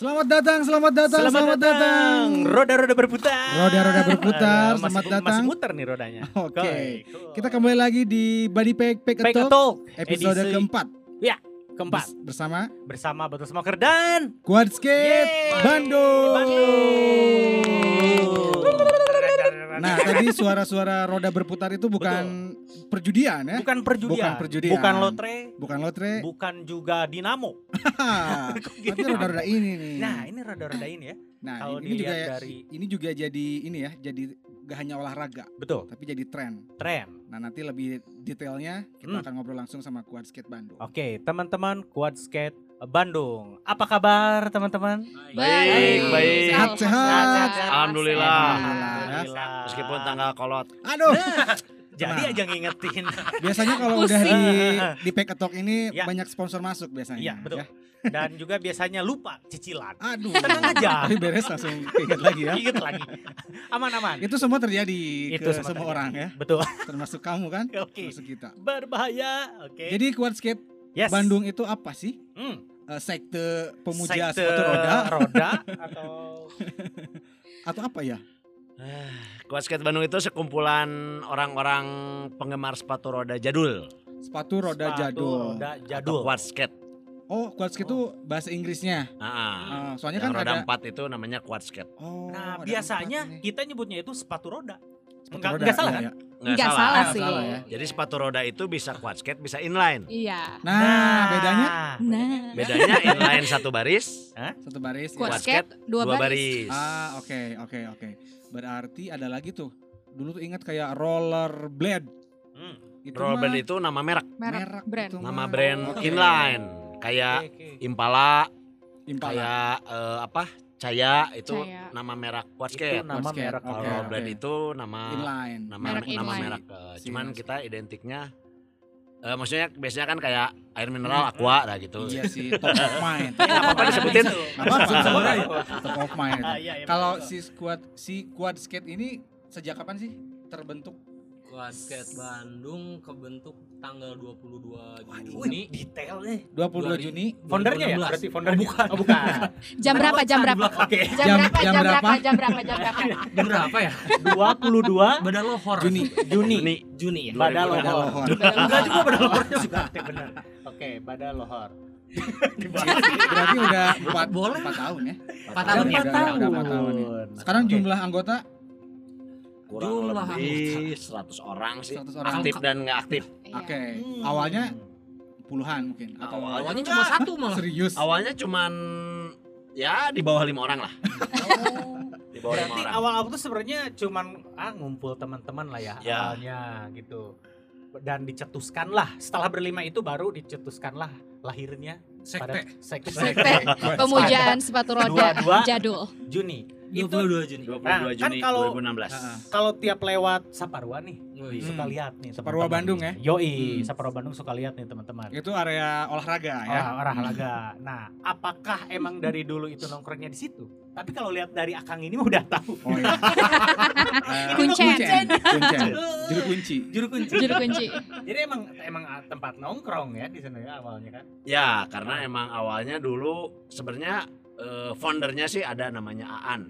Selamat datang, selamat datang, selamat, datang. Roda-roda berputar. Roda-roda berputar, Masih- selamat Masih datang. muter nih rodanya. Oke. Kita kembali lagi di Body Pack Pack Talk, Talk episode edisi keempat keempat Bers- bersama bersama Batu Smoker dan Quad Skate Yeay. Bandung. Bandung. Nah, tadi suara-suara roda berputar itu bukan perjudian ya, bukan perjudian, Bukan perjudian. bukan lotre, bukan lotre. bukan juga dinamo. Tapi roda-roda ini nih. Nah, ini roda-roda ini ya. Nah, kalau ini juga dari- ini juga jadi ini ya, jadi gak hanya olahraga, Betul, tapi jadi tren. tren. Nah, nanti lebih detailnya kita Hmm. akan ngobrol langsung sama Quad Skate Bandung. Oke, teman-teman Quad Skate Bandung. Apa kabar teman-teman? Baik, baik. Sehat, sehat. Alhamdulillah. Alhamdulillah. Meskipun tanggal kolot. Aduh, Jadi aja ngingetin. biasanya kalau udah di di Pack Talk ini Ya. banyak sponsor masuk biasanya. Iya, betul. ya. Dan juga biasanya lupa cicilan. Aduh. Tenang aja. Tapi beres langsung ingat lagi ya. Ingat lagi. Aman-aman. Itu semua terjadi Itu ke semua semua terjadi. orang ya, Betul. termasuk kamu kan, Oke. termasuk kita. Berbahaya. Oke. Jadi Quad Skate yes. Bandung itu apa sih? Hmm. Eh, sekte pemuja Sekte sepatu roda roda atau atau apa ya? Quad Skate Bandung itu sekumpulan orang-orang penggemar sepatu roda jadul. Sepatu roda sepatu jadul. Roda Atau jadul. quad skate. Oh, Quad Skate itu bahasa Inggrisnya. Ah, Ah, soalnya yang kan roda ada empat itu namanya quad skate. Oh, Nah, biasanya kita nyebutnya itu sepatu roda. Sepatu enggak- roda, enggak salah iya, kan? iya. Nggak salah Nggak sih. salah ya. Jadi sepatu roda itu bisa quad skate, bisa inline. Iya. Nah, bedanya Nah. Bedanya inline satu baris, satu baris. Quad. Quad skate dua, dua baris. baris. Ah, oke, oke, oke. Berarti ada lagi tuh. Dulu tuh ingat kayak roller blade. Hmm. Itu Rollerblade mah itu nama merek, Merek, brand. itu nama brand Oke. inline. Kayak Oke, oke. Impala, Impala. kayak eh, apa? Caya itu Caya. nama merek quad Itu skate. nama Quad skate, merek. Kalau oke. rollerblade itu nama Inline. nama Merek nama inline. merek. Siap, cuman siap. kita identiknya eh, maksudnya biasanya kan kayak air mineral, aqua lah gitu. Iya sih, top of mind. Ya, nggak apa-apa disebutin. Nggak apa-apa, sebut aja. Top of mind. Ah, iya, iya, Kalau si squad si quad skate ini sejak kapan sih terbentuk? Skate Bandung kebentuk tanggal 22 Wih, Juni detail nih. 22 Juni. Foundernya ya? 2016. Berarti foundernya. bukan. Oh, bukan. Jam berapa? Jam berapa? Oke. Jam, Jam- berapa? jam Jam, berapa? berapa? Jam berapa? Jam berapa? Jam berapa ya? 22 Badan lohor. Juni. Juni. Juni. Juni ya. Badal Badal lohor. lohor. Enggak juga badal lohornya juga. Benar. Oke, badal lohor. Berarti udah 4, Boleh. tahun ya. Empat tahun ya. Udah, udah empat tahun ya. Sekarang jumlah anggota Kurang Jumlah lebih 100 orang sih. 100 orang. Aktif dan nggak aktif. Iya. Oke. Hmm. Awalnya puluhan mungkin atau Awalnya Awalnya cuma satu malah. serius. Awalnya cuman ya di bawah lima orang lah. Di bawah lima Berarti orang. awal-awal tuh sebenarnya cuman ah ngumpul teman-teman lah ya, Ya. awalnya gitu. Dan dicetuskan lah. Setelah berlima itu baru dicetuskan lah lahirnya Sekte. sekte, Sekte. Pemujaan sepatu roda jadul. Juni. Itu 22 Juni. 22 Nah, kan Juni kalau- 2016. Heeh. kalau tiap lewat Saparwa nih iya. suka lihat nih Saparwa. Bandung ya? Yoi, Hmm. Saparwa Bandung suka lihat nih teman-teman. Itu area olahraga ya. Oh, olahraga. Nah, apakah emang dari dulu itu nongkrongnya di situ? Tapi kalau lihat dari Akang ini udah tahu. Oh iya. Eh, Kuncen. Kuncen. Kuncen. Juru kunci. Juru kunci. Juru kunci. Jadi emang emang tempat nongkrong ya di sana ya awalnya kan. Ya, karena emang awalnya dulu sebenarnya eh, foundernya sih ada namanya Aan.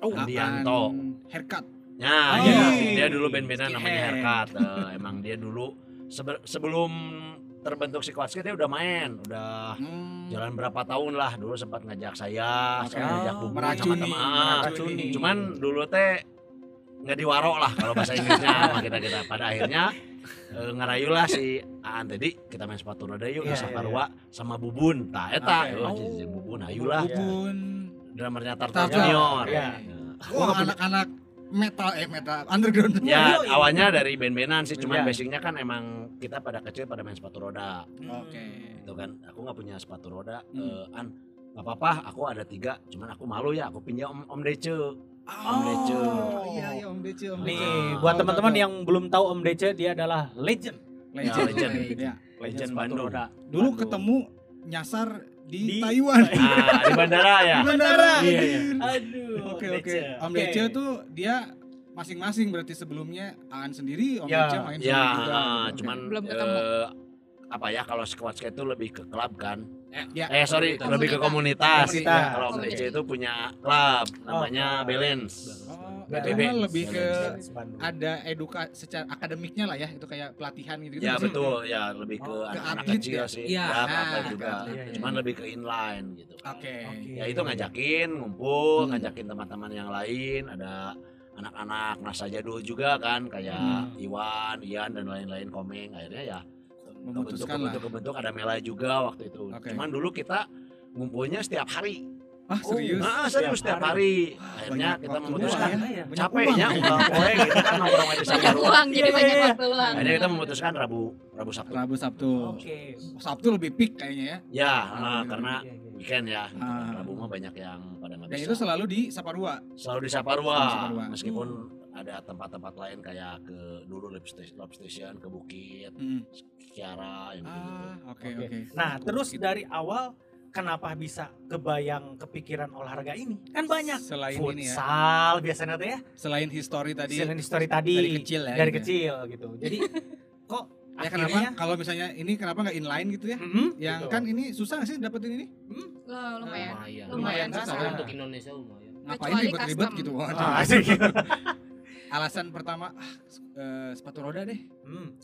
Oh, Andianto. Haircut. Ya, Oh. iya. dia dulu band-bandan namanya. Haircut. Eh, emang dia dulu sebe- sebelum terbentuk si Quad Skate dia udah main, udah Hmm. jalan berapa tahun lah dulu sempat ngajak saya, Oke. saya ngajak Oh, Bubun sama teman. Cuman dulu teh nggak diwarok lah kalau bahasa Inggrisnya sama kita kita. Pada akhirnya eh, ngerayu lah si Aan tadi kita main sepatu roda yuk Iya, di Saparwa sama Bubun. Tah eta Oke. oh, Oh. Bubun ayo lah. Bubun. Drummernya Tartar. Junior. Iya. Wah, anak-anak metal eh metal underground. Ya Yoi. awalnya dari band-bandan sih, cuman Iya. basicnya kan emang kita pada kecil pada main sepatu roda, Oke. gitu kan. Aku nggak punya sepatu roda, Hmm. eh, an nggak apa-apa, aku ada tiga, cuman aku malu ya, aku pinjam om, om Dece. Om Dece. Oh, iya iya Om Dece, Om Nih, Dece. buat Tahu, teman-teman yang belum tahu Om Dece dia adalah legend. legend. Ya, legend. Iya. Legend Bandung. roda. Dulu Bandung. ketemu nyasar di, Di- Taiwan. Nah, di bandara ya. Di bandara. Iya, iya. anjir. Aduh. Oke oke. Om Dece tuh dia masing-masing berarti sebelumnya Aan sendiri, Om Ya. Dece main Ya, sendiri juga. ah, gitu. cuman Belum ketemu. eh, apa ya kalau squad itu lebih ke klub kan. Ya. Eh sorry, Komunitas. lebih ke komunitas. Komunitas. Ya, Kalau Om DJ itu punya klub namanya klub. Balance. Oh, mah lebih ke ada eduka secara akademiknya lah ya, itu kayak pelatihan gitu. Ya betul, ya lebih ke Oh, ke anak-anak atlet kecil ya? sih. Iya. Ya, Ah, atlet ke juga. atlet. Iya, iya. Cuman lebih ke inline gitu. Oke. Oke. Ya itu ngajakin ngumpul, Hmm. ngajakin teman-teman yang lain, ada anak-anak Nasa Jadul juga kan kayak Hmm. Iwan, Ian dan lain-lain komeng akhirnya ya Memutuskan lah. kebentuk kebentuk ada Mela juga waktu itu. Oke. Cuman dulu kita ngumpulnya setiap hari. Ah, serius? Nah, serius Setiap setiap hari. Akhirnya Banyak kita memutuskan ya. Capeknya uang. udah poe gitu kan nongkrong aja sama Banyak uang jadi Iya, banyak iya, waktu. Akhirnya kita memutuskan Rabu Rabu Sabtu. Rabu Sabtu. Oke. Sabtu lebih peak kayaknya ya. Ya, Ah, nah, iya, karena weekend ya. Ah. Rabu mah banyak yang pada nggak Dan bisa. itu selalu di Saparua. selalu di Saparua, Selalu di Saparua. meskipun ada tempat-tempat lain kayak ke dulu lab station, lab station ke Bukit, Hmm. Kiara yang gitu. Ah, oke Oke. oke. Nah, Gitu. terus dari awal kenapa bisa kebayang kepikiran olahraga ini? Kan banyak. selain ini ya, Futsal biasanya tuh ya. selain history tadi Selain story tadi dari kecil ya. dari gitu. kecil gitu. Jadi kok Ya kenapa kalau misalnya ini kenapa nggak inline gitu ya? Mm-mm, Yang gitu. kan ini susah nggak sih dapetin ini? Loh, lumayan. Lumayan. Lumayan kan, susah. Untuk Indonesia lumayan. Ngapain ribet-ribet gitu? Ah, asik. Alasan pertama ah, eh, sepatu roda deh. Hmm.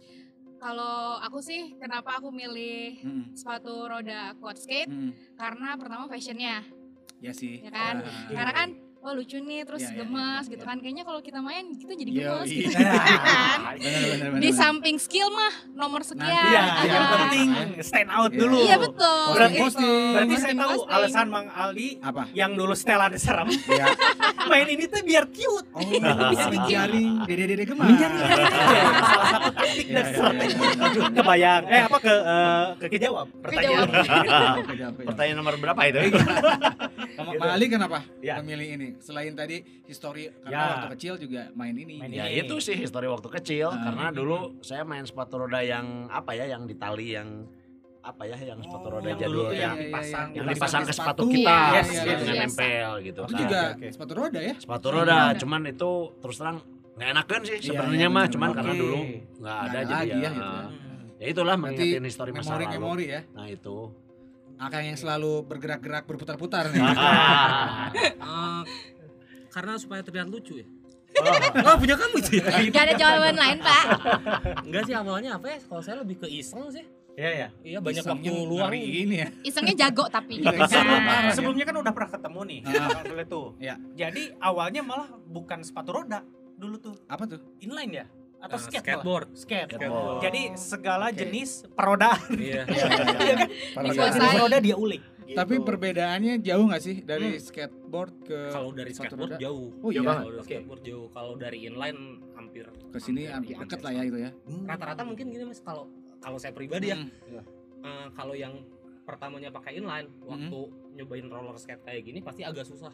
Kalau aku sih kenapa aku milih Hmm. sepatu roda quad skate Hmm. karena pertama fashionnya Ya sih. Ya kan? Ah. karena kan oh lucu nih terus Iya, iya, gemes iya, gitu iya. kan kayaknya kalau kita main kita jadi Yo, gemes iya. gitu Nah, kan Bener, bener, bener, di samping skill mah nomor sekian Iya, Iya, yang iya. penting stand out Iya. dulu. iya betul Berarti- posting. Berarti Posting, saya tahu posting. alasan Mang Aldi apa? yang dulu Stella diserem Ya. main ini tuh biar cute. Oh, Bisa bikin. menjaring dede-dede. Menjaring. Salah satu taktik Iya, dan iya, strategi. iya, iya. Kebayang. Eh apa ke eh, ke kejawab pertanyaan. Kejawab. Pertanyaan nomor berapa itu? Gitu. Bang Ali kenapa Ya. memilih ini? Selain tadi history karena Ya. waktu kecil juga main ini. Main ya Ini. itu sih histori waktu kecil Ah. karena dulu saya main sepatu roda yang apa ya yang di tali yang apa ya yang sepatu roda yang jadul dulu tuh yang, yang dipasang yang di dipasang ke sepatu sepatu. kita Iya, yes, gitu, yes, dengan yes. nempel gitu Itu kan. juga Oke, oke. sepatu roda ya? sepatu roda roda. cuman itu terus terang nggak enakan sih Iya, sebenarnya iya, mah cuman bener. karena dulu nggak ada jadi ya, ya, gitu ya. Ya itulah mengingatin histori masa lalu Memori-memori ya. nah itu Akan yang selalu bergerak-gerak berputar-putar nih. Eh, karena supaya terlihat lucu ya. Oh. Oh, punya kamu itu ya? Gak ada jawaban lain pak Enggak sih awalnya apa ya? Kalau saya lebih ke iseng sih. Iya ya. Iya banyak waktu luang. ini ya. isengnya jago tapi ya. Sebelumnya kan udah pernah ketemu nih. Ah. Bang Dule tuh. Iya. Jadi awalnya malah bukan sepatu roda dulu tuh. Apa tuh? Inline ya? Atau Eh, skate malah? skateboard. Skate. Skateboard. Jadi segala Oke. jenis perodaan. Iya. Iya kan? Segala Dikuasai. jenis roda dia ulik. Gitu. Tapi perbedaannya jauh nggak sih dari Hmm. skateboard ke Kalau dari skateboard roda? jauh. Oh iya. Kalau dari Oke. skateboard jauh. Kalau dari inline hampir ke sini hampir- deket hampir lah ya itu ya. Hmm. Rata-rata mungkin gini Mas kalau kalau saya pribadi ya, Hmm. eh, kalau yang pertamanya pakai inline, waktu nyobain roller skate kayak gini pasti agak susah.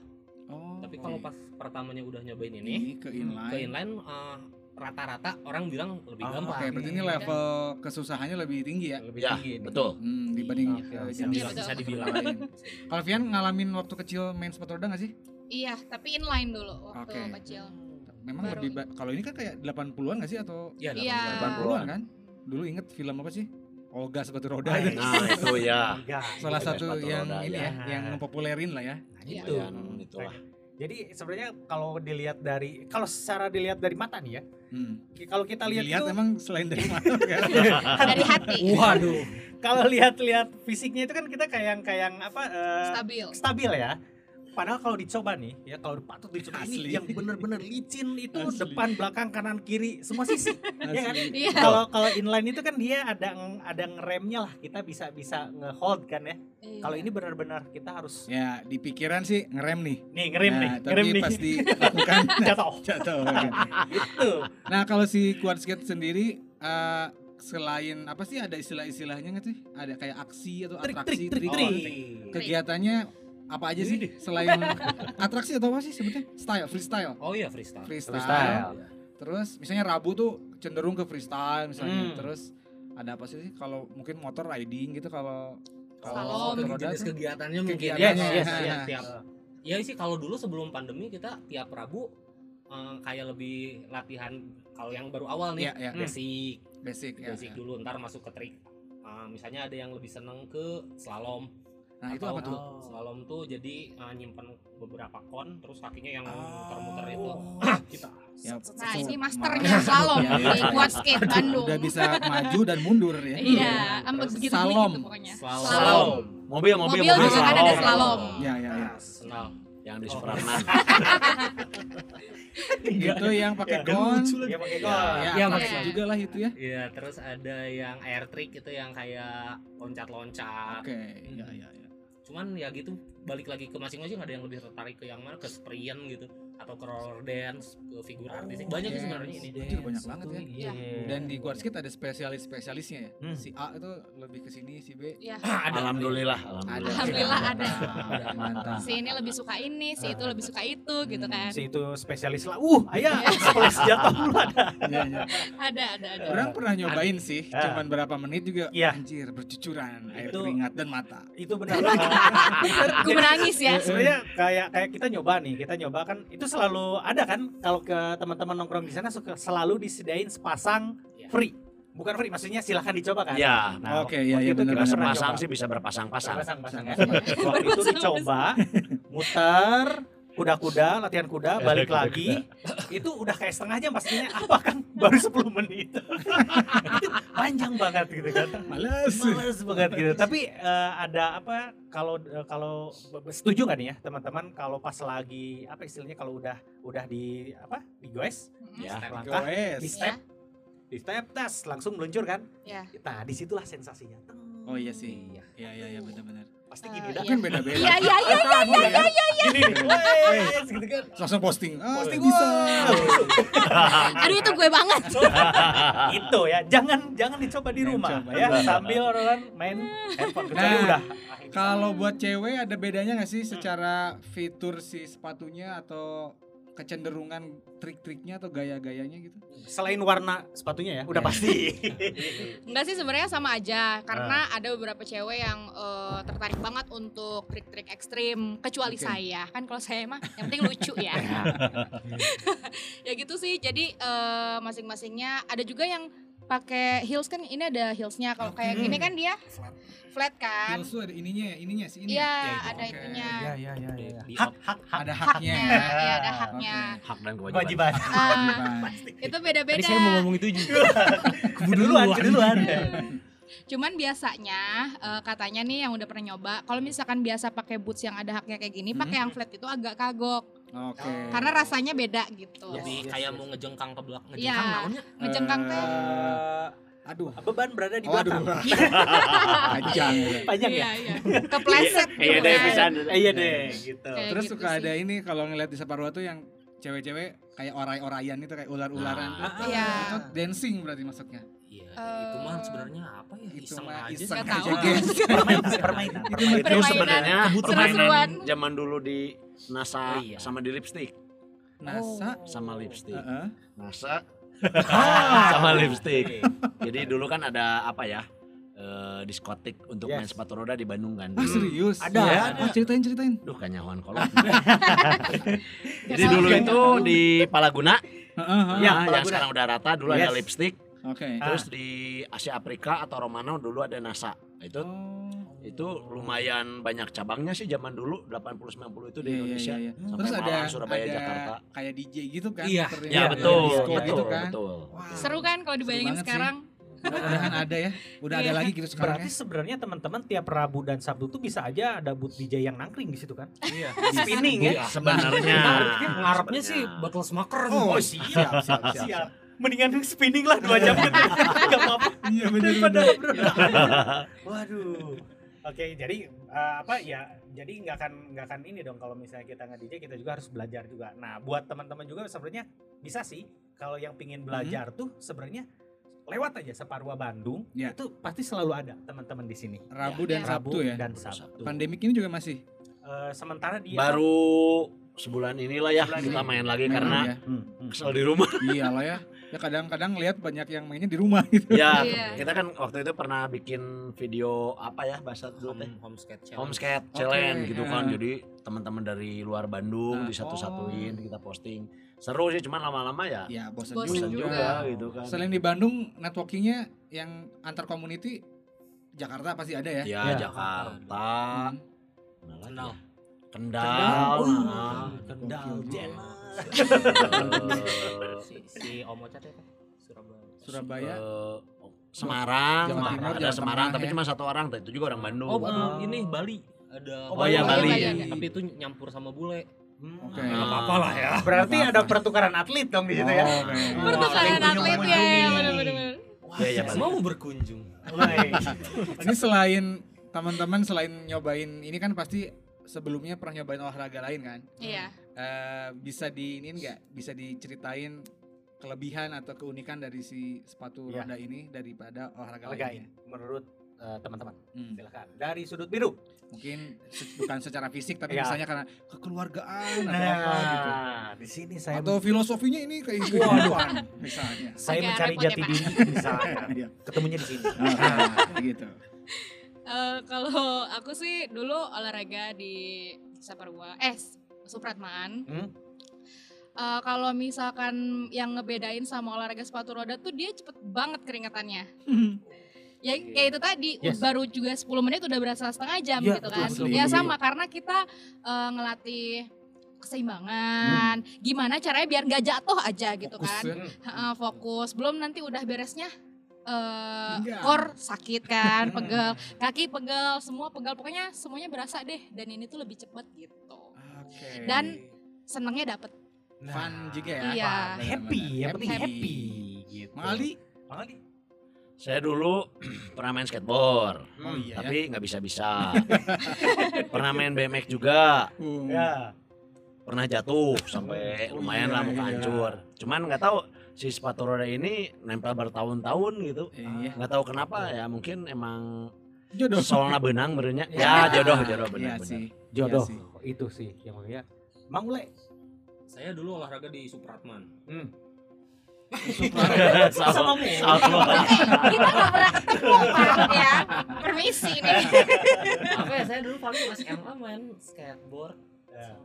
Oh. Tapi kalau oke. pas pertamanya udah nyobain ini ini, ke inline. ke inline eh, rata-rata orang bilang lebih Oh, gampang. Oke, berarti ini level kesusahannya lebih tinggi ya. Lebih ya tinggi. betul Hmm, dibanding oke. jenis Iya, betul. bisa dibilang. lain. Kalau Vian ngalamin waktu kecil main sepatu roda nggak sih? iya tapi inline dulu waktu Oke. kecil Memang Baru. lebih ba- kalau ini kan kayak 80-an nggak sih atau Iya, Iya. 80-an kan? Dulu inget film apa sih? Olga sepatu roda. Ah, itu. nah itu ya. Salah Itu satu sepatu yang roda, ini ya. ya, yang ngepopulerin lah ya. Nah, Iya. itu yang itulah Jadi sebenarnya kalau dilihat dari kalau secara dilihat dari mata nih ya. Hmm. Kalau kita lihat Dilihat tuh emang selain dari mana kan? dari hati Waduh. kalau lihat-lihat fisiknya itu kan kita kayak kayak apa eh, stabil stabil ya. Padahal kalau dicoba nih, ya kalau patut dicoba Asli. ini yang bener-bener licin itu Asli. depan, belakang, kanan, kiri, semua sisi. ya kan? Asli. iya Kalau kalau inline itu kan dia ada ada ngeremnya lah, kita bisa bisa ngehold kan ya. Kalau ini benar-benar kita harus Ya, di pikiran sih ngerem nih. nih ngerem Nah, nih, tapi ngerem nih. pas dilakukan Jatuh. jatuh. Itu. Nah, kalau si quad skate sendiri eh, selain apa sih ada istilah-istilahnya nggak sih? Ada kayak aksi atau Trik atraksi, trik trik trik. trik. Kegiatannya apa aja sih selain atraksi atau apa sih sebetulnya? Style, freestyle. Oh iya freestyle. Freestyle. Freestyle. Terus misalnya Rabu tuh cenderung ke freestyle misalnya. Hmm. Terus ada apa sih kalau mungkin motor riding gitu kalau kalau jenis tuh kegiatannya mungkin kegiatannya, Yes, yes, ya. yes. tiap ya sih kalau dulu sebelum pandemi kita tiap Rabu eh, kayak lebih latihan kalau yang baru awal nih Iya, iya. basic basic ya. basic dulu ntar masuk ke trik Eh, misalnya ada yang lebih seneng ke slalom Nah, itu apa tuh? Slalom tuh jadi uh, nyimpen beberapa kon terus kakinya yang Oh. muter-muter itu. kita Ya, Nah, ini masternya slalom Ya, ya. di Quad Skate Bandung. Udah bisa maju dan mundur ya. Iya, ambek begitu Slalom. gitu pokoknya. Slalom. Mobil, mobil, Mobil mobil, juga kan ada slalom. slalom. Ya, ya, ya. Yang di Oh. Supratman. Itu yang pakai Ya, kon. Ya pakai Ya. kon. Ya, Iya, iya. juga lah itu ya. Iya, terus ada yang air trick itu yang kayak loncat-loncat. Oke, ya, ya, ya. Cuman ya gitu balik lagi ke masing-masing ada yang lebih tertarik ke yang mana ke sprint gitu atau ke roller dance, ke figur artistik. Banyak sih sebenarnya ini. Anjir, banyak banget ya. Iya. Dan di Guard Skate ada spesialis-spesialisnya ya. Hmm. Si A itu lebih ke sini, si B Ya. Alhamdulillah, ada. alhamdulillah. Alhamdulillah ada. Ada, Mantap. Si ini lebih suka ini, si itu lebih suka itu gitu kan. Si itu spesialis lah. Uh, ayah sekolah senjata dulu ada. Iya, iya. Ada, ada, ada. Orang pernah nyobain sih, Ah. cuman berapa menit juga Iya. anjir bercucuran air Itu- keringat dan mata. Itu benar. Gue menangis ya. Sebenarnya kayak kayak kita nyoba nih, kita nyoba kan itu selalu ada kan kalau ke teman-teman nongkrong di sana suka selalu disediain sepasang Iya. free. Bukan free, maksudnya silahkan dicoba kan. Ya, Nah, Oke, iya, waktu iya, itu kita sepasang sih bisa berpasang-pasang. Berpasang-pasang ya. Waktu itu dicoba, muter, kuda-kuda, latihan kuda, balik lagi. Itu udah kayak setengah jam pastinya apa kan baru 10 menit. Panjang banget gitu kan. Males. Males banget gitu. Tapi eh, ada apa kalau eh, kalau setuju nggak nih ya teman-teman kalau pas lagi apa istilahnya kalau udah udah di apa di goes Ya. langkah di step di step tas langsung meluncur kan Ya. nah di situlah sensasinya. Oh iya sih. Iya, iya, iya benar-benar. Pasti gini iya. dah Kan beda-beda. Iya, iya, iya. iya iya gini nih Wes, gitu kan Langsung posting. Ah, Posting. bisa. Aduh itu gue banget. itu ya jangan jangan dicoba di rumah ya sambil orang main handphone kecuali Nah, udah Kalau buat cewek ada bedanya nggak sih secara fitur si sepatunya atau kecenderungan trik-triknya atau gaya-gayanya gitu? selain warna sepatunya ya? Udah Ya. pasti. Enggak sih sebenarnya sama aja. Karena ada beberapa cewek yang eh, tertarik banget untuk trik-trik ekstrim kecuali Oke. saya. Kan kalau saya mah yang penting lucu ya. Ya gitu sih. Jadi eh, masing-masingnya ada juga yang pakai heels kan ini ada heelsnya kalau kayak Hmm. gini kan dia flat kan Heels tuh ada ininya ya, ininya sih ini. iya ya? ada Oke. itunya ya ya ya ya di hak hak hak Ada haknya. haknya ya. ya ada haknya Hak dan kewajiban. kewajiban Kewajiban. itu beda-beda Tadi saya mau ngomong itu juga. keduluan keduluan Cuman biasanya eh, katanya nih yang udah pernah nyoba, kalau misalkan biasa pakai boots yang ada haknya kayak gini, pakai yang flat itu agak kagok Oke. karena rasanya beda gitu. Lebih Yes, kayak yes, mau ngejengkang ke belakang. Iya. Ngejengkang naonnya? Ngejengkang teh. Eh, Aduh. beban berada di Oh, belakang Panjang. ya. panjang ya Iya, iya. Kepleset Iya gitu deh bisa. Eh, iya deh gitu Kayak Terus gitu suka sih. ada ini kalau ngeliat di Saparua tuh yang cewek-cewek kayak oray-orayan itu kayak ular-ularan Nah. Iya. Itu dancing berarti masuknya. Iya, itu mah sebenarnya apa ya? Itu Iseng mah aja. iseng Nggak aja, guys. permainan permainan Itu permainan. Itu sebenarnya permainan zaman dulu di NASA Oh, iya. sama di lipstick. NASA. Sama lipstick. Heeh. NASA Ah. sama lipstick. Jadi dulu kan ada apa ya? eh, diskotik untuk Yes. main sepatu roda di Bandung kan. Ah serius? Ada, Ya, ada. oh, ceritain ceritain. Duh kanyawan kolot. Jadi dulu itu di Palaguna, Heeh, heeh. Iya, ya, yang sekarang udah rata dulu ada Yes. lipstick. Oke. Ah. Terus di Asia Afrika atau Romano dulu ada NASA. Itu Oh. itu lumayan banyak cabangnya sih zaman dulu 80 90 itu di Iya, iya, Indonesia. iya, iya. Sampai Terus ada Malang, Surabaya, ada Jakarta. kayak DJ gitu kan? Iya. Ya Iya, betul, disco iya, gitu betul, kan. betul. Wah, Seru kan kalau dibayangin banget sih. sekarang? Mudah-mudahan ada ya. Udah ada Iya. lagi gitu sekarang Berarti ya. sebenarnya teman-teman tiap Rabu dan Sabtu tuh bisa aja ada booth DJ yang nangkring di situ kan? Iya. Spinning ya. Sebenarnya Ngarepnya sih bottle smoker. Oh, Oh, siap, siap, siap, siap. Mendingan spinning lah dua jam gitu. Gak apa-apa. Iya benar Daripada benar. bro. Waduh. Oke, jadi eh, apa ya? Jadi nggak akan nggak akan ini dong kalau misalnya kita nge DJ kita juga harus belajar juga. Nah, buat teman-teman juga sebenarnya bisa sih kalau yang pingin belajar tuh sebenarnya lewat aja Separua Bandung Ya. itu pasti selalu ada teman-teman di sini. Rabu Ya, dan ya. Sabtu ya. dan Sabtu. Pandemik ini juga masih Eh, sementara dia baru sebulan inilah ya Sebulan kita ini. main lagi main karena ya. Hmm, hmm. kesel di rumah. Iya lah ya. Ya kadang-kadang lihat banyak yang mainnya di rumah gitu. ya, Iya. kita kan waktu itu pernah bikin video apa ya bahasa dulu teh? Home, home skate challenge. Homeskate challenge gitu kan. ya. Jadi teman-teman dari luar Bandung Nah, disatu-satuin kita posting. Seru sih cuman lama-lama ya Ya bosan bosan juga. juga gitu kan. Selain di Bandung, networkingnya yang antar community Jakarta pasti ada ya. Ya, Ya. Jakarta, Hmm. Mana lagi Kendal. ya? Kendal. nah. Kendal Gokil. jealous. Eh, si, si Om Ocat ya Surabaya Surabaya. eh, Semarang, Jawa Semarang, Timur, ada Jawa Semarang tapi ya. cuma satu orang, itu juga orang Bandung. oh eh, ini Bali ada Oh, Oh, iya, Bali. Bali. Bali. tapi itu nyampur sama bule Hmm. Oke. nggak apa-apa lah ya Berarti Nggak ada apa-apa. pertukaran atlet dong di situ ya. Oh, oke. Pertukaran Wah, atlet ya, ya benar-benar. Iya, iya, Bali. mau berkunjung. Ini selain teman-teman selain nyobain ini kan pasti sebelumnya pernah nyobain olahraga lain kan? Iya. Eh, bisa di ini enggak? Bisa diceritain kelebihan atau keunikan dari si sepatu Iya. roda ini daripada olahraga lainnya? menurut eh, teman-teman. Hmm. Silakan. Dari sudut biru. Mungkin se- bukan secara fisik tapi Iya. misalnya karena kekeluargaan atau apa gitu. Nah, di sini saya Atau filosofinya ini kayak kehidupan misalnya. saya Agak mencari ya, jati Pak. diri misalnya. Iya. Ketemunya di sini. Nah, gitu. Eh, kalau aku sih dulu olahraga di Saparua, eh Supratman. Hmm? Eh, kalau misalkan yang ngebedain sama olahraga sepatu roda tuh dia cepet banget keringetannya. ya kayak itu tadi Yes. baru juga 10 menit udah berasa setengah jam Iya, gitu kan. betul, ya betul. sama karena kita eh, ngelatih keseimbangan. Gimana caranya biar nggak jatuh aja gitu Fokus kan. ya. Heeh, fokus. Belum nanti udah beresnya eh Pinggang. core sakit kan, pegel, kaki pegel, semua pegel. Pokoknya semuanya berasa deh dan ini tuh lebih cepet gitu. Oke. Dan senengnya dapet. fun juga ya. Iya. Benar-benar. happy, yang penting Happy. happy gitu. Mang Aldi. Saya dulu pernah main skateboard, Oh iya tapi nggak bisa-bisa. pernah main BMX juga, Uh, Ya. pernah jatuh sampai Oh, lumayan iya, lah muka iya. hancur. Cuman nggak tahu si sepatu roda ini nempel bertahun-tahun gitu. Iya. Nggak tahu kenapa ya, mungkin emang Jodoh. soalnya benang berenya. Ya. Ya jodoh jodoh Iya benar-benar. sih. Jodoh. Iya sih. itu sih yang mulia. Mang Ule. saya dulu olahraga di Supratman Hmm. Sama sama. Kita nggak pernah ketemu Pak ya. Permisi nih. apa ya saya dulu paling SMA main skateboard Ya.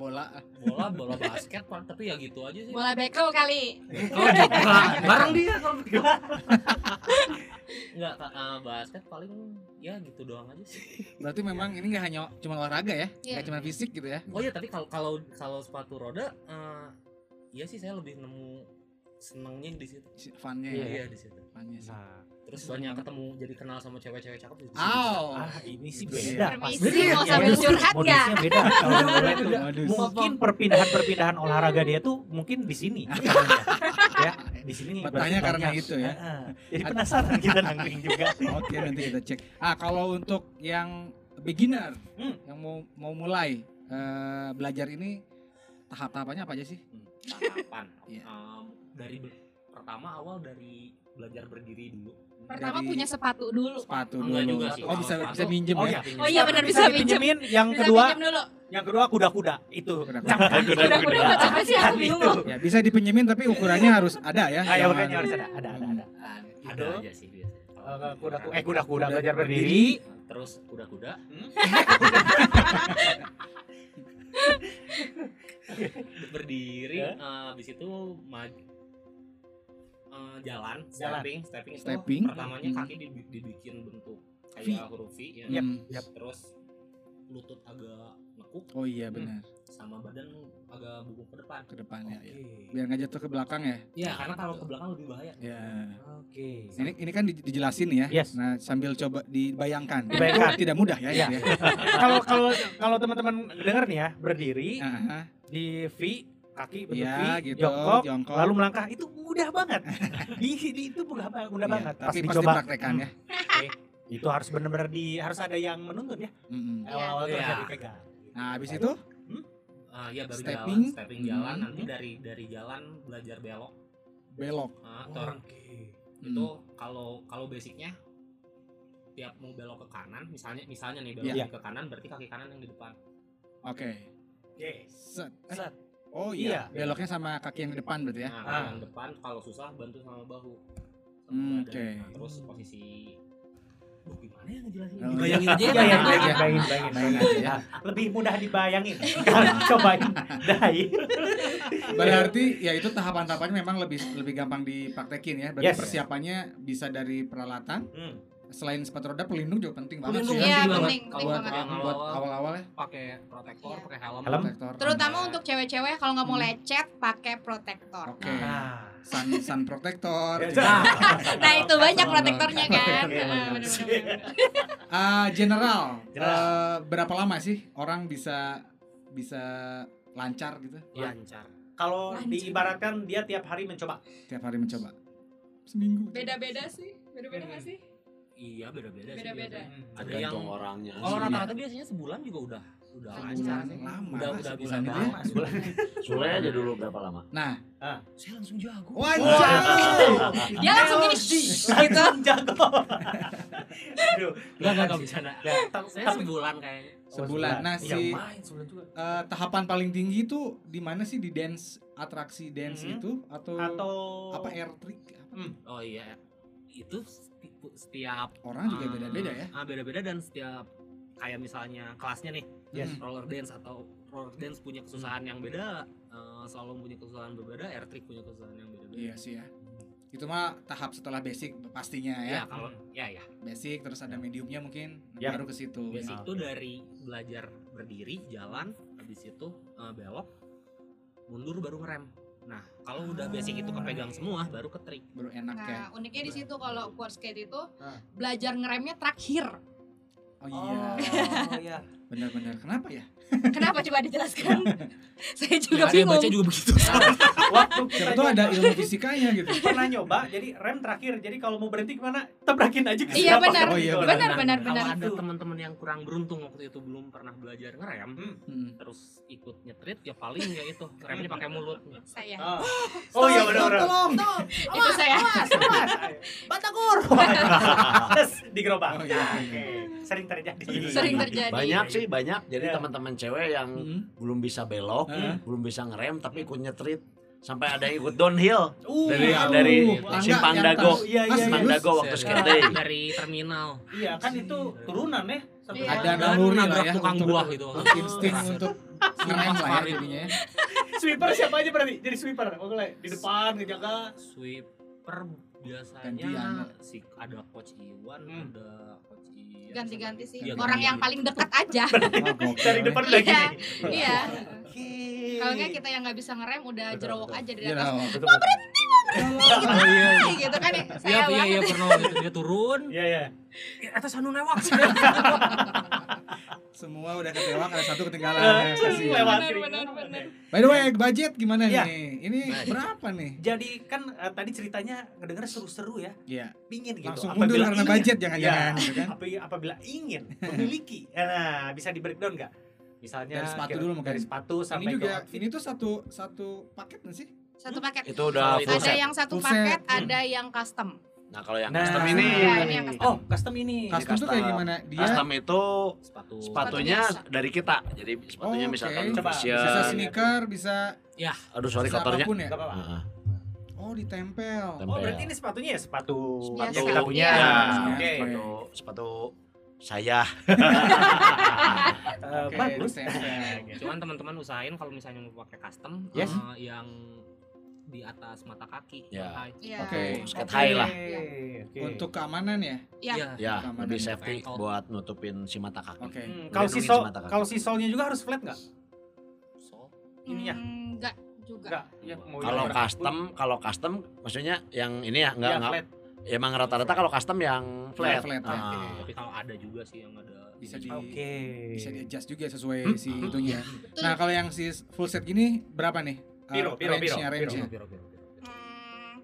Bola. bola bola basket Pak. tapi ya gitu aja sih Bola bekel kali. oh juga bareng dia kalau begitu nggak Kak, eh, basket paling ya gitu doang aja sih Berarti memang ini nggak hanya cuma olahraga ya, Iya. nggak cuma fisik gitu ya. oh iya tapi kalau kalau kalau sepatu roda eh iya sih saya lebih nemu senengnya di situ Si- Funnya iya ya. iya di situ Funnya sih. Nah, terus banyak ketemu jadi kenal sama cewek-cewek cakep situ Aw. ah ini sih Iya. beda. Permisi, pasti. mau sambil Modus- curhat nggak? beda. Kalau mungkin perpindahan-perpindahan olahraga dia tuh mungkin di sini. ya, di sini. Bertanya karena banyak. itu ya. Ah, Jadi penasaran kita nangkring juga. Oke, nanti kita cek. Ah, kalau untuk yang beginner Hmm. yang mau mau mulai eh, belajar ini tahap-tahapannya apa aja sih? tahapan Iya. Dari pertama awal dari belajar berdiri dulu Pertama Dari punya sepatu dulu. sepatu Enggak dulu. juga sih. Oh, bisa Sepatu. bisa minjem Oh, ya. iya. Oh iya benar bisa pinjemin. Yang Bisa kedua, dulu. yang kedua kuda-kuda itu. Kuda-kuda. Buat siapa sih aku bingung. Ya, bisa dipinjemin tapi ukurannya harus ada ya. Ah, ya makanya harus ada, ada, ada, ada. ada aja sih biasanya Eh, kuda, eh kuda-kuda belajar berdiri. terus kuda-kuda berdiri Ya. eh, habis itu maju eh, jalan Jalan. stepping stepping itu Stepping. pertamanya Hmm. kaki dibi- dibikin bentuk V. kayak huruf V ya Yap, Hmm. yap. terus lutut agak nekuk Oh iya benar. sama badan agak bungkuk ke depan Ke depannya ya. Oke. Biar nggak jatuh ke belakang ya. ya karena kalau ke belakang lebih bahaya Ya. Oke. Ini ini kan di- dijelasin nih ya. Yes. Nah, sambil coba dibayangkan. Dibayangkan. Tidak mudah ya. Iya. itu ya. Kalau kalau kalau teman-teman dengar nih ya, berdiri Ah, di V, kaki bentuk Iya, V, gitu, jongkok, jongkok. lalu melangkah itu mudah banget. di, di itu mudah banget, mudah Iya, banget. Tapi pas dipraktekan ya. Itu harus benar-benar di harus ada yang menuntun ya. Mm-mm. Iya. Awal-awal Iya. harus dipegang. Nah, habis itu Ah, ya baru Stepping. jalan stepping jalan Hmm. nanti dari dari jalan belajar belok belok. Ah, Oh, Oke. itu kalau kalau basicnya tiap mau belok ke kanan misalnya misalnya nih belok Iya. ke kanan berarti kaki kanan yang di depan Oke. Oke. Set. Eh, Set. Oh Iya. iya. Beloknya sama kaki yang di depan berarti ya. nah Ah. yang depan kalau susah bantu sama bahu Hmm, oke. Nah, terus posisi Duh, gimana ya ngejelasin Oh, iya. aja ya Bayangin, Bayangin bayangin, aja. bayangin, bayangin, Bayangin bayangin. aja. Nah, lebih mudah dibayangin. Kalau cobain dai. Berarti ya itu tahapan-tahapannya memang lebih lebih gampang dipraktekin ya. Berarti Yes. persiapannya bisa dari peralatan, Hmm. Selain sepatu roda pelindung juga penting banget Pelindung sih. Iya, ya. penting banget. penting, penting buat banget. Buat awal-awal. ya. pakai protektor, Iya. pakai helm. Helm? Protektor. Terutama Nah. untuk cewek-cewek kalau nggak mau Hmm. lecet pakai protektor. Oke. Nah. Sun sun protector. Nah. Nah itu banyak protektornya kan. Oke, Ah, bagus. bener-bener. Ah, general, General. eh, berapa lama sih orang bisa bisa lancar gitu Lancar. Kalau diibaratkan dia tiap hari mencoba. tiap hari mencoba? Seminggu. Beda-beda sih, beda-beda nggak sih? Iya beda-beda sih. Beda-beda. Ada yang orangnya Oh rata-rata biasanya sebulan juga udah udah lancar Sebulan sih. lama Udah udah bisa sebulan lama. Sebulan. Sule aja dulu berapa lama Nah, Saya langsung jago. wajah. Dia langsung gini, Gitu. gitu. Jago. Aduh. Enggak enggak. Ya, ta- Saya sebulan kayaknya. Sebulan. Nah, Iya, si- sebulan. Eh, tahapan paling tinggi itu di mana sih di dance atraksi dance Mhm. itu atau, Atau apa air trick? Hmm. Oh iya. Itu setiap Orang juga eh, beda-beda ya. Ah beda-beda dan setiap kayak misalnya kelasnya nih Yes. Hmm. roller dance atau roller dance punya kesusahan yang beda, eh, slalom punya kesusahan berbeda, air trick punya kesusahan yang beda-beda. Iya sih ya. Itu mah tahap setelah basic pastinya Ya, ya. kalau ya ya. Basic terus ada mediumnya mungkin Ya. baru ke situ. Basic itu dari belajar berdiri, jalan, habis itu eh, belok, mundur baru ngerem. Nah, kalau udah basic itu kepegang semua, baru ke trik. Baru enak ya. Nah uniknya di situ kalau quad skate itu Ah. belajar ngeremnya terakhir. Oh iya. Oh iya. Benar-benar. Kenapa ya? Kenapa coba dijelaskan? Saya juga Saya bingung. baca juga begitu. Waktu kita tuh ada ilmu fisikanya gitu. pernah nyoba jadi rem terakhir. Jadi kalau mau berhenti ke mana? Tabrakin aja ke Iya, benar. Oh iya, Benar, Nah, benar, Kalau benar. ada teman-teman yang kurang beruntung waktu itu belum pernah belajar ngerem, Hmm. terus ikut nyetrit ya paling ya itu remnya pakai mulut. Saya. Ah. Oh iya benar benar. Tolong. Itu saya. Batakur. Terus digerobak. Oh, iya, Oke. iya. Sering terjadi. Sering terjadi. banyak sih banyak jadi Iya. teman-teman cewek yang Hmm. belum bisa belok Heeh. belum bisa ngerem tapi ikut nyetrit sampai ada yang ikut downhill Uh, dari aduh. dari Tangga simpang dago. Iya, iya, simpang serius? dago waktu skate Dari- terminal. Iya kan itu turunan ya. Iya. Ada naluri lah ya tukang buah gitu. insting untuk ngerem lah ya jadinya ya. Sweeper siapa aja berarti? Jadi sweeper. Pokoknya di depan ngejaga. Sweeper biasanya si ada coach Iwan, Hmm. ada. Ganti-ganti sih. Iya, Orang yang paling dekat aja. Dari depan udah Iya. gini. Iya. Oke. Kalau nggak kita yang nggak bisa ngerem udah jerowok aja dari Iya, atas. oh. Betul, betul. Oh iya. Kayak gitu kan ya. Iya Saya iya iya pernah gitu. dia turun. Iya iya. "Eh, Atas anu newak. Semua udah ketewak ada satu ketinggalan. Eh, ya, kasihan. lewat. Benar, benar. By the way, budget gimana Iya. nih? Ini Budget. berapa nih? Jadi kan eh, tadi ceritanya ngedenger seru-seru ya. Iya. Pingin gitu. Langsung Apabila mundur karena ingin- budget jangan-jangan gitu kan. Apabila ingin memiliki nah bisa di breakdown nggak misalnya Dari sepatu dulu mungkin. dari sepatu Ini sampai juga ke outfit. ini tuh satu satu paket nggak sih? Satu paket. itu udah Ada set yang satu Full set. paket, Hmm. ada yang custom. Nah kalau yang Nah, custom ini Iya, ini yang custom. oh custom ini Custom tuh kayak custom. gimana? Dia custom itu Sepatu. sepatunya biasa. dari kita jadi sepatunya Oh, misalkan oke. Coba, bisa sneaker, bisa aduh sorry bisa kotornya ya. Apa-apa. Heeh. Oh, ditempel. Tempel. oh berarti ini sepatunya ya sepatu Biasa. yang kita punya Iya. oke Iya. sepatu sepatu saya Eh, bagus ditempel. Cuman teman-teman usahain kalau misalnya mau pakai custom Yes. eh, yang di atas mata kaki. Ya. high. Iya. Oke. skate Oke, high lah oke. Untuk keamanan ya. Iya. Iya. ya Keamanan. lebih safety Ankle. buat nutupin si mata kaki Oke. Hmm, kalau si sol kalau si solnya juga harus flat nggak So, ininya Hmm, Enggak juga. nggak ya, mau kalau custom kalau custom maksudnya yang ini ya ya, enggak enggak flat ya emang rata-rata kalau custom yang flat, Flat, ya. Ah. tapi kalau ada juga sih yang ada Bisa di oke bisa di adjust juga sesuai Hmm. si itunya. Betul. Nah, kalau yang si full set gini berapa nih? Uh, Biro, biro, biro, range-nya, biro. range-nya. Biro, biro, biro. Hmm,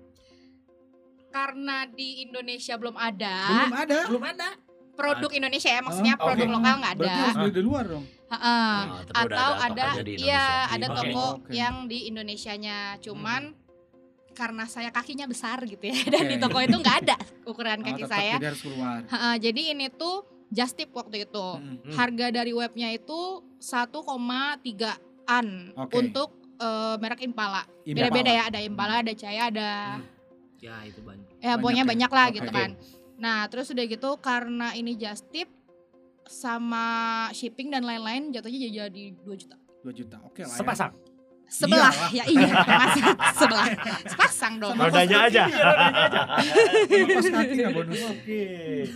karena di Indonesia belum ada Belum ada. Belum ada. produk Indonesia ya, maksudnya Oh, produk oke. lokal nggak ada. Berarti harus beli di luar dong. Heeh. Ah, tapi udah atau ada ada, iya ada toko Oke. yang di Indonesianya cuman karena saya kakinya besar gitu ya dan Oke. di toko itu nggak ada ukuran Oh, kaki tetap saya Jadi harus keluar. Heeh, jadi ini tuh just tip waktu itu Hmm. Hmm. harga dari webnya itu 1,3an Oke. untuk eh, merek Impala beda-beda ya ada Impala ada Jaya ada Ya itu banyak. ya Banyak pokoknya ya? banyak lah Oke. gitu kan nah terus udah gitu karena ini just tip sama shipping dan lain-lain jatuhnya jadi 2 juta 2 juta. Oke lah ya. sepasang Sebelah Iyalah. ya iya masa sebelah sepasang dong. Sama Rodanya aja. Kos kaki nggak bonus. Oke.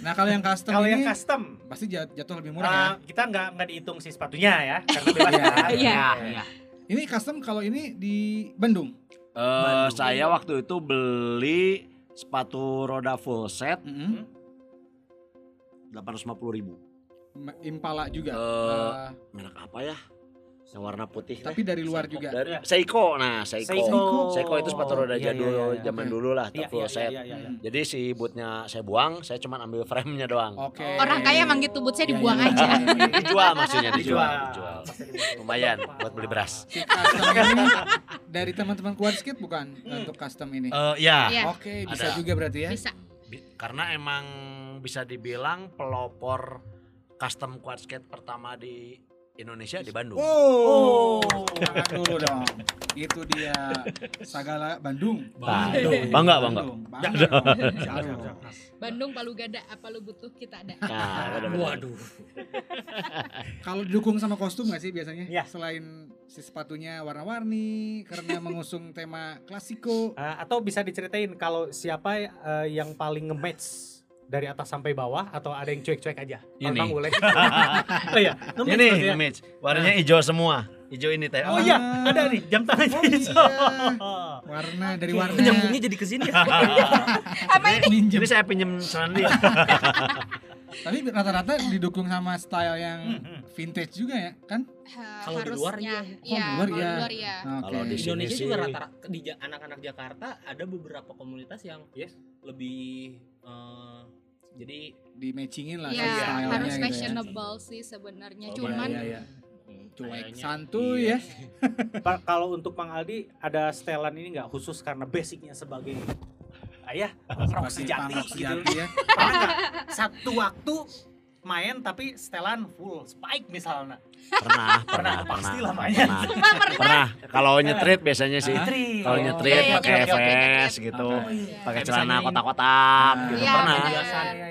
Nah kalau yang custom Kalau ini yang custom pasti jat- jatuh lebih murah uh, ya. kita nggak nggak dihitung si sepatunya ya karena bebas Iya. kan? Iya. Ini custom kalau ini di Bandung. Eh, Bandung. saya waktu itu beli sepatu roda full set Mm-mm. 850 ribu. Ma- Impala juga. Eh, Eh, Merek apa ya? Yang warna putih. tapi dari luar juga. Dari Seiko. Nah, Seiko. Seiko. Seiko itu sepatu roda Iya, jadul iya, iya. zaman Oke. dulu lah, Iya, iya, set. iya, iya, iya. Jadi si bootnya saya buang, saya cuma ambil frame-nya doang. Oke. Orang kaya emang gitu bootsnya Iya, dibuang iya, aja. iya, iya, iya. dijual maksudnya dijual. Dijual. Lumayan buat beli beras. Dari teman-teman skate bukan untuk custom ini? Eh ya, Iya. Oke, bisa Ada. juga berarti ya. Bisa. bi- karena emang bisa dibilang pelopor custom quad skate pertama di Indonesia di Bandung. Oh, dulu dong. Itu dia Sagala Bandung. Bandung. Bangga, bangga. Bandung. Bangga. Jarum. Bandung Palu Gada apa lu butuh kita ada. Nah. Waduh. Kalau didukung sama kostum nggak sih biasanya? Iya. Selain si sepatunya warna-warni karena mengusung tema klasiko. Uh, atau bisa diceritain kalau siapa uh, yang paling nge-match dari atas sampai bawah atau ada yang cuek-cuek aja? Ini. Bang boleh. oh iya, nge-match Ini ya? image. Warnanya hijau semua. Hijau ini teh. Oh iya, ada nih jam tangan Oh hijau. iya. Warna dari warna. Nyambungnya jadi ke sini ya. Apa ini? Ini saya pinjem celana dia. Tapi rata-rata didukung sama style yang vintage juga ya, kan? Kalau di luar iya. Iya, Oh, di luar kalau di iya. luar iya. Oke. Kalau di Di sini Indonesia sih juga rata-rata di anak-anak Jakarta ada beberapa komunitas yang Yes. lebih eh, jadi di matchingin lah Iya, sama stylenya harus gitu ya. fashionable sih sebenarnya. Oh, Cuman Iya, iya. hmm, Cuek santuy iya. ya. Pak, kalau untuk Bang Aldi ada setelan ini nggak khusus karena basicnya sebagai ayah rock sejati gitu. sejati ya. Nggak satu waktu main tapi setelan full spike misalnya. Pernah, pernah, Pernah, pernah. Pernah. Pernah. Pernah. Kalau nyetrit biasanya sih. Kalau Oh. nyetrit Iya, iya, pakai vest oke. gitu. Oke. Iya. Pakai celana kotak-kotak gitu. Pernah.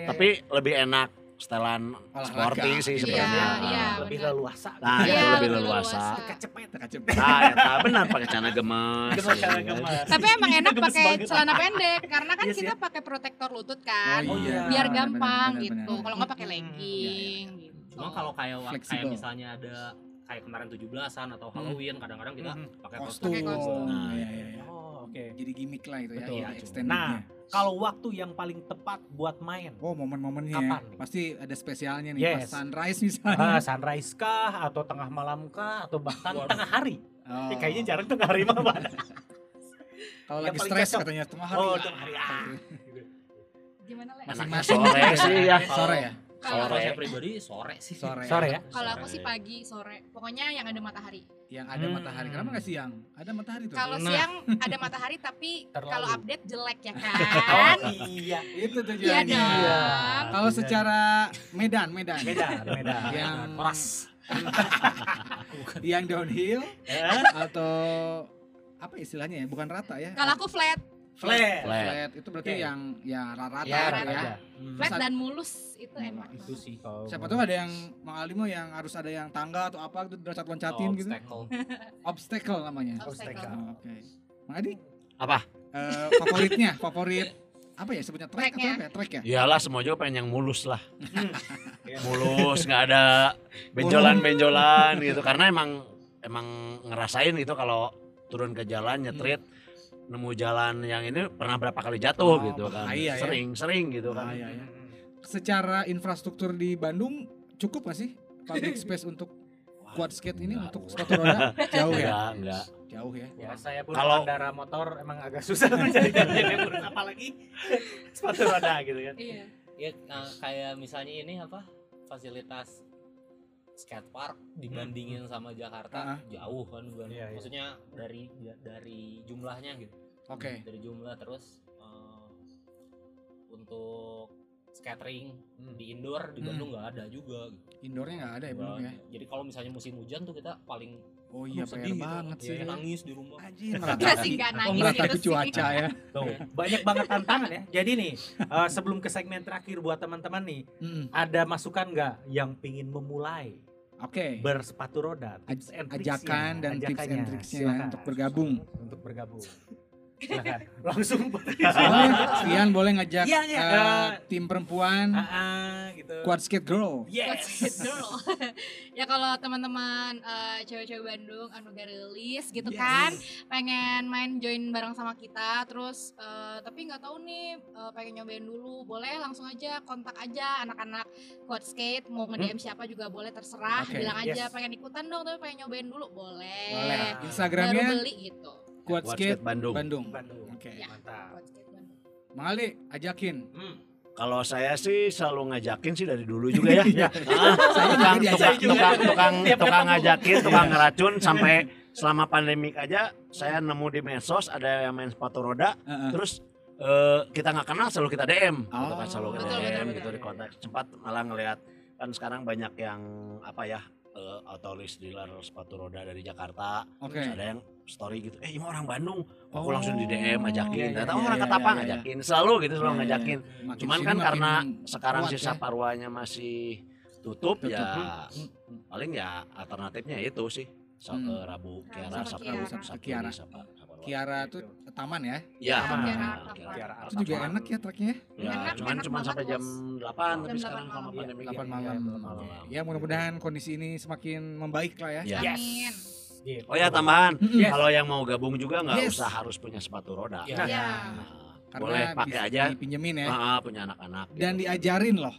Tapi lebih enak setelan sporting sih Iya, sebenarnya. iya. lebih benar. leluasa. Nah, Iya, itu lebih lebih leluasa. Kecepet. Cepet. Nah, ya, benar pakai celana gemes. Gemes. Tapi emang enak pakai celana pendek karena kan Yes, kita ya. pakai protektor lutut kan. Oh iya. Biar gampang gitu. Kalau nggak pakai Hmm, legging gitu. Cuma kalau kayak kayak misalnya ada kayak kemarin 17-an atau Halloween kadang-kadang kita Mhm. pakai Kostum. Pakai kostum. Nah, iya, iya, iya. Oke. Jadi gimmick lah itu ya. Betul. Iya, Nah, extendednya. Kalau waktu yang paling tepat buat main, Oh momen-momennya Kapan ya. nih? Pasti ada spesialnya nih Yes. pas sunrise misalnya. ah, sunrise kah atau tengah malam kah atau bahkan Waduh. tengah hari? Oh. Eh, kayaknya jarang tengah hari mah Pak. Kalau yang lagi paling stres cocok. katanya tengah hari. Oh, tengah hari. Ah. Gimana Le? Enaknya Masing-masing. sore sih ya. Sore ya. Kalau saya pribadi sore sih. Sore. Sore ya? kalau aku sih pagi, sore. Pokoknya yang ada matahari. Yang ada Hmm. matahari. Kenapa nggak siang? Ada matahari tuh. Kalau Nah. siang ada matahari tapi kalau update jelek ya Oh kan? iya. itu Iya tujuannya. dong. Kalau secara Medan, Medan. Beda, beda. Yang Keras. yang downhill Eh, atau apa istilahnya ya? Bukan rata ya. Kalau aku flat, Flat. Flat. flat itu berarti Oke. yang ya rata-rata Ya, rata ya. aja. flat dan mulus itu Hmm, enak. Itu sih kalau Siapa tuh ada yang Mang Alimo yang harus ada yang tangga atau apa gitu loncat-loncatin gitu. Obstacle. Obstacle namanya. Obstacle. Oh, Oke. Mang Adi? Apa? Eh, favoritnya, favorit apa ya sebutnya track atau apa ya? Track ya? Iyalah semua juga pengen yang mulus lah. Iya. mulus, nggak ada benjolan-benjolan gitu. Karena emang emang ngerasain gitu kalau turun ke jalan nyetrit nemu jalan yang ini pernah berapa kali jatuh Oh, gitu kan. bahaya ya. Sering, sering gitu kan. Ya. Secara infrastruktur di Bandung cukup gak sih public space untuk quad skate ini Enggak. untuk sepatu roda? Jauh ya? Enggak, enggak. Jauh ya. Ya, saya pun Kalau- pengendara motor emang agak susah mencari jalan yang apalagi sepatu roda gitu kan. Iya. Ya eh, kayak misalnya ini apa? Fasilitas skate park dibandingin sama Jakarta Ah. jauh kan bukan Iya, iya. maksudnya dari dari jumlahnya gitu Oke. dari jumlah terus eh, untuk skatering di indoor di Hmm. Bandung nggak ada juga gitu. Indoornya nggak ada ya belum ya? jadi kalau misalnya musim hujan tuh kita paling Oh iya sedih gitu. banget sih. Iya, nangis di rumah Anjir meratapi, sih, meratapi gitu sih. cuaca ya. Tuh, banyak banget tantangan ya. Jadi nih, eh, sebelum ke segmen terakhir buat teman-teman nih, Mm-mm. ada masukan nggak yang pingin memulai Oke. bersepatu roda. tips and Ajakan dan tips and ajakannya. tricksnya ya, untuk bergabung. Untuk bergabung. Langsung. Boleh, Vian boleh ngajak Iya, iya. eh, Eh, tim perempuan Ah, ah, gitu. Quad Skate Girl. Yes. Girl? ya kalau teman-teman eh, cewek-cewek Bandung anu rilis gitu Yes. kan pengen main join bareng sama kita terus eh, tapi nggak tahu nih eh, pengen nyobain dulu boleh langsung aja kontak aja anak-anak quad skate mau nge-DM siapa juga boleh terserah Oke, bilang aja yes. pengen ikutan dong tapi pengen nyobain dulu boleh, Boleh. baru Instagramnya beli gitu Quad Skate Skate Bandung. Bandung. Bandung. Oke. Ya. Mantap. quad skate Bandung. Mang Ali, ajakin. Hmm. Kalau saya sih selalu ngajakin sih dari dulu juga ya. Iya. Ah, tukang, juga tukang, tukang, tukang, tukang ketemu. ngajakin, tukang ngeracun sampai selama pandemik aja saya nemu di medsos ada yang main sepatu roda, Heeh. terus eh, kita nggak kenal selalu kita DM, gitu kan Oh. selalu kita Betul, DM betul, gitu betul. di kontak. Sempat malah ngelihat kan sekarang banyak yang apa ya eh, autolis dealer sepatu roda dari Jakarta, Oke. Terus ada yang story gitu, eh ini orang Bandung, aku Oh. langsung di DM Iya, ajakin, iya, ternyata iya, orang iya, ketapa iya, iya. ngajakin, selalu gitu selalu Iya, iya, ngajakin. Makin Cuman kan karena sekarang kuat sisa ya. paruanya masih tutup, Tutup. ya Hmm. paling ya alternatifnya itu sih Sa- Hmm. eh, Rabu Kiara Sabtu Kiara. Sabtu Sabtu Kiara. tuh taman ya. ya Sama Kiara Kiara, Itu juga Artapar. enak ya treknya. ya Enak, cuman enak cuman banget, sampai jam Bos. 8 tapi sekarang 8 sama pandemi 8 gini, malam. ya, malam. Ya mudah-mudahan kondisi ini semakin membaik lah ya. Ya. Yes. Amin. Gitu. Oh ya tambahan. Yes. kalau yang mau gabung juga nggak Yes. usah harus punya sepatu roda. Ya. Nah, Ya. Karena boleh pakai bisa aja. dipinjemin ya. Ah, punya anak-anak. Dan gitu. diajarin loh.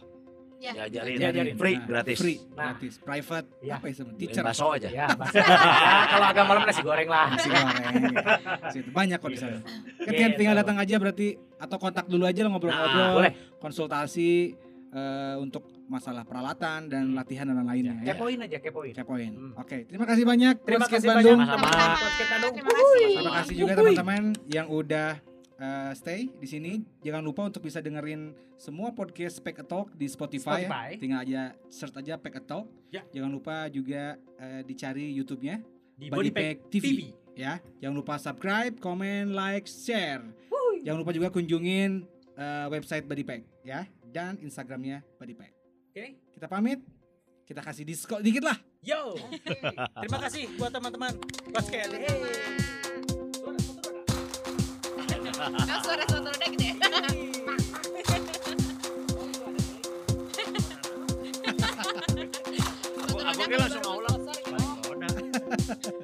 Ya. diajarin, Diajarin. free Nah, gratis. Free, Nah. gratis. Private. Ya. Apa ya? Beliin Teacher. bakso aja. Ya, kalau agak malam nasi goreng lah. Nasi goreng. Banyak kok di sana. Kan Gitu. tinggal datang aja berarti atau kontak dulu aja lo ngobrol-ngobrol. Nah, boleh. Konsultasi eh, untuk masalah peralatan dan latihan dan lain-lainnya. ya. Kepoin aja, kepoin. Kepoin. Hmm. Oke, terima kasih banyak Terima kasih Bandung. banyak. Sama-sama. Terima kasih. Terima kasih juga teman-teman yang udah eh, stay di sini. Jangan lupa untuk bisa dengerin semua podcast Pack a Talk di Spotify. ya. Spotify. Tinggal aja search aja Pack a Talk. Ya. Jangan lupa juga eh, dicari YouTube-nya Di Body Bodypack Pack TV. TV. ya. Jangan lupa subscribe, comment, like, share. Jangan lupa juga kunjungin eh, website Body Pack ya dan Instagramnya Body Pack. Oke. Kita pamit. Kita kasih diskon dikit lah. Yo. Terima kasih buat teman-teman. Basket. Hey. Kan suara suara roda gitu ya. Langsung mau lah. Soto roda.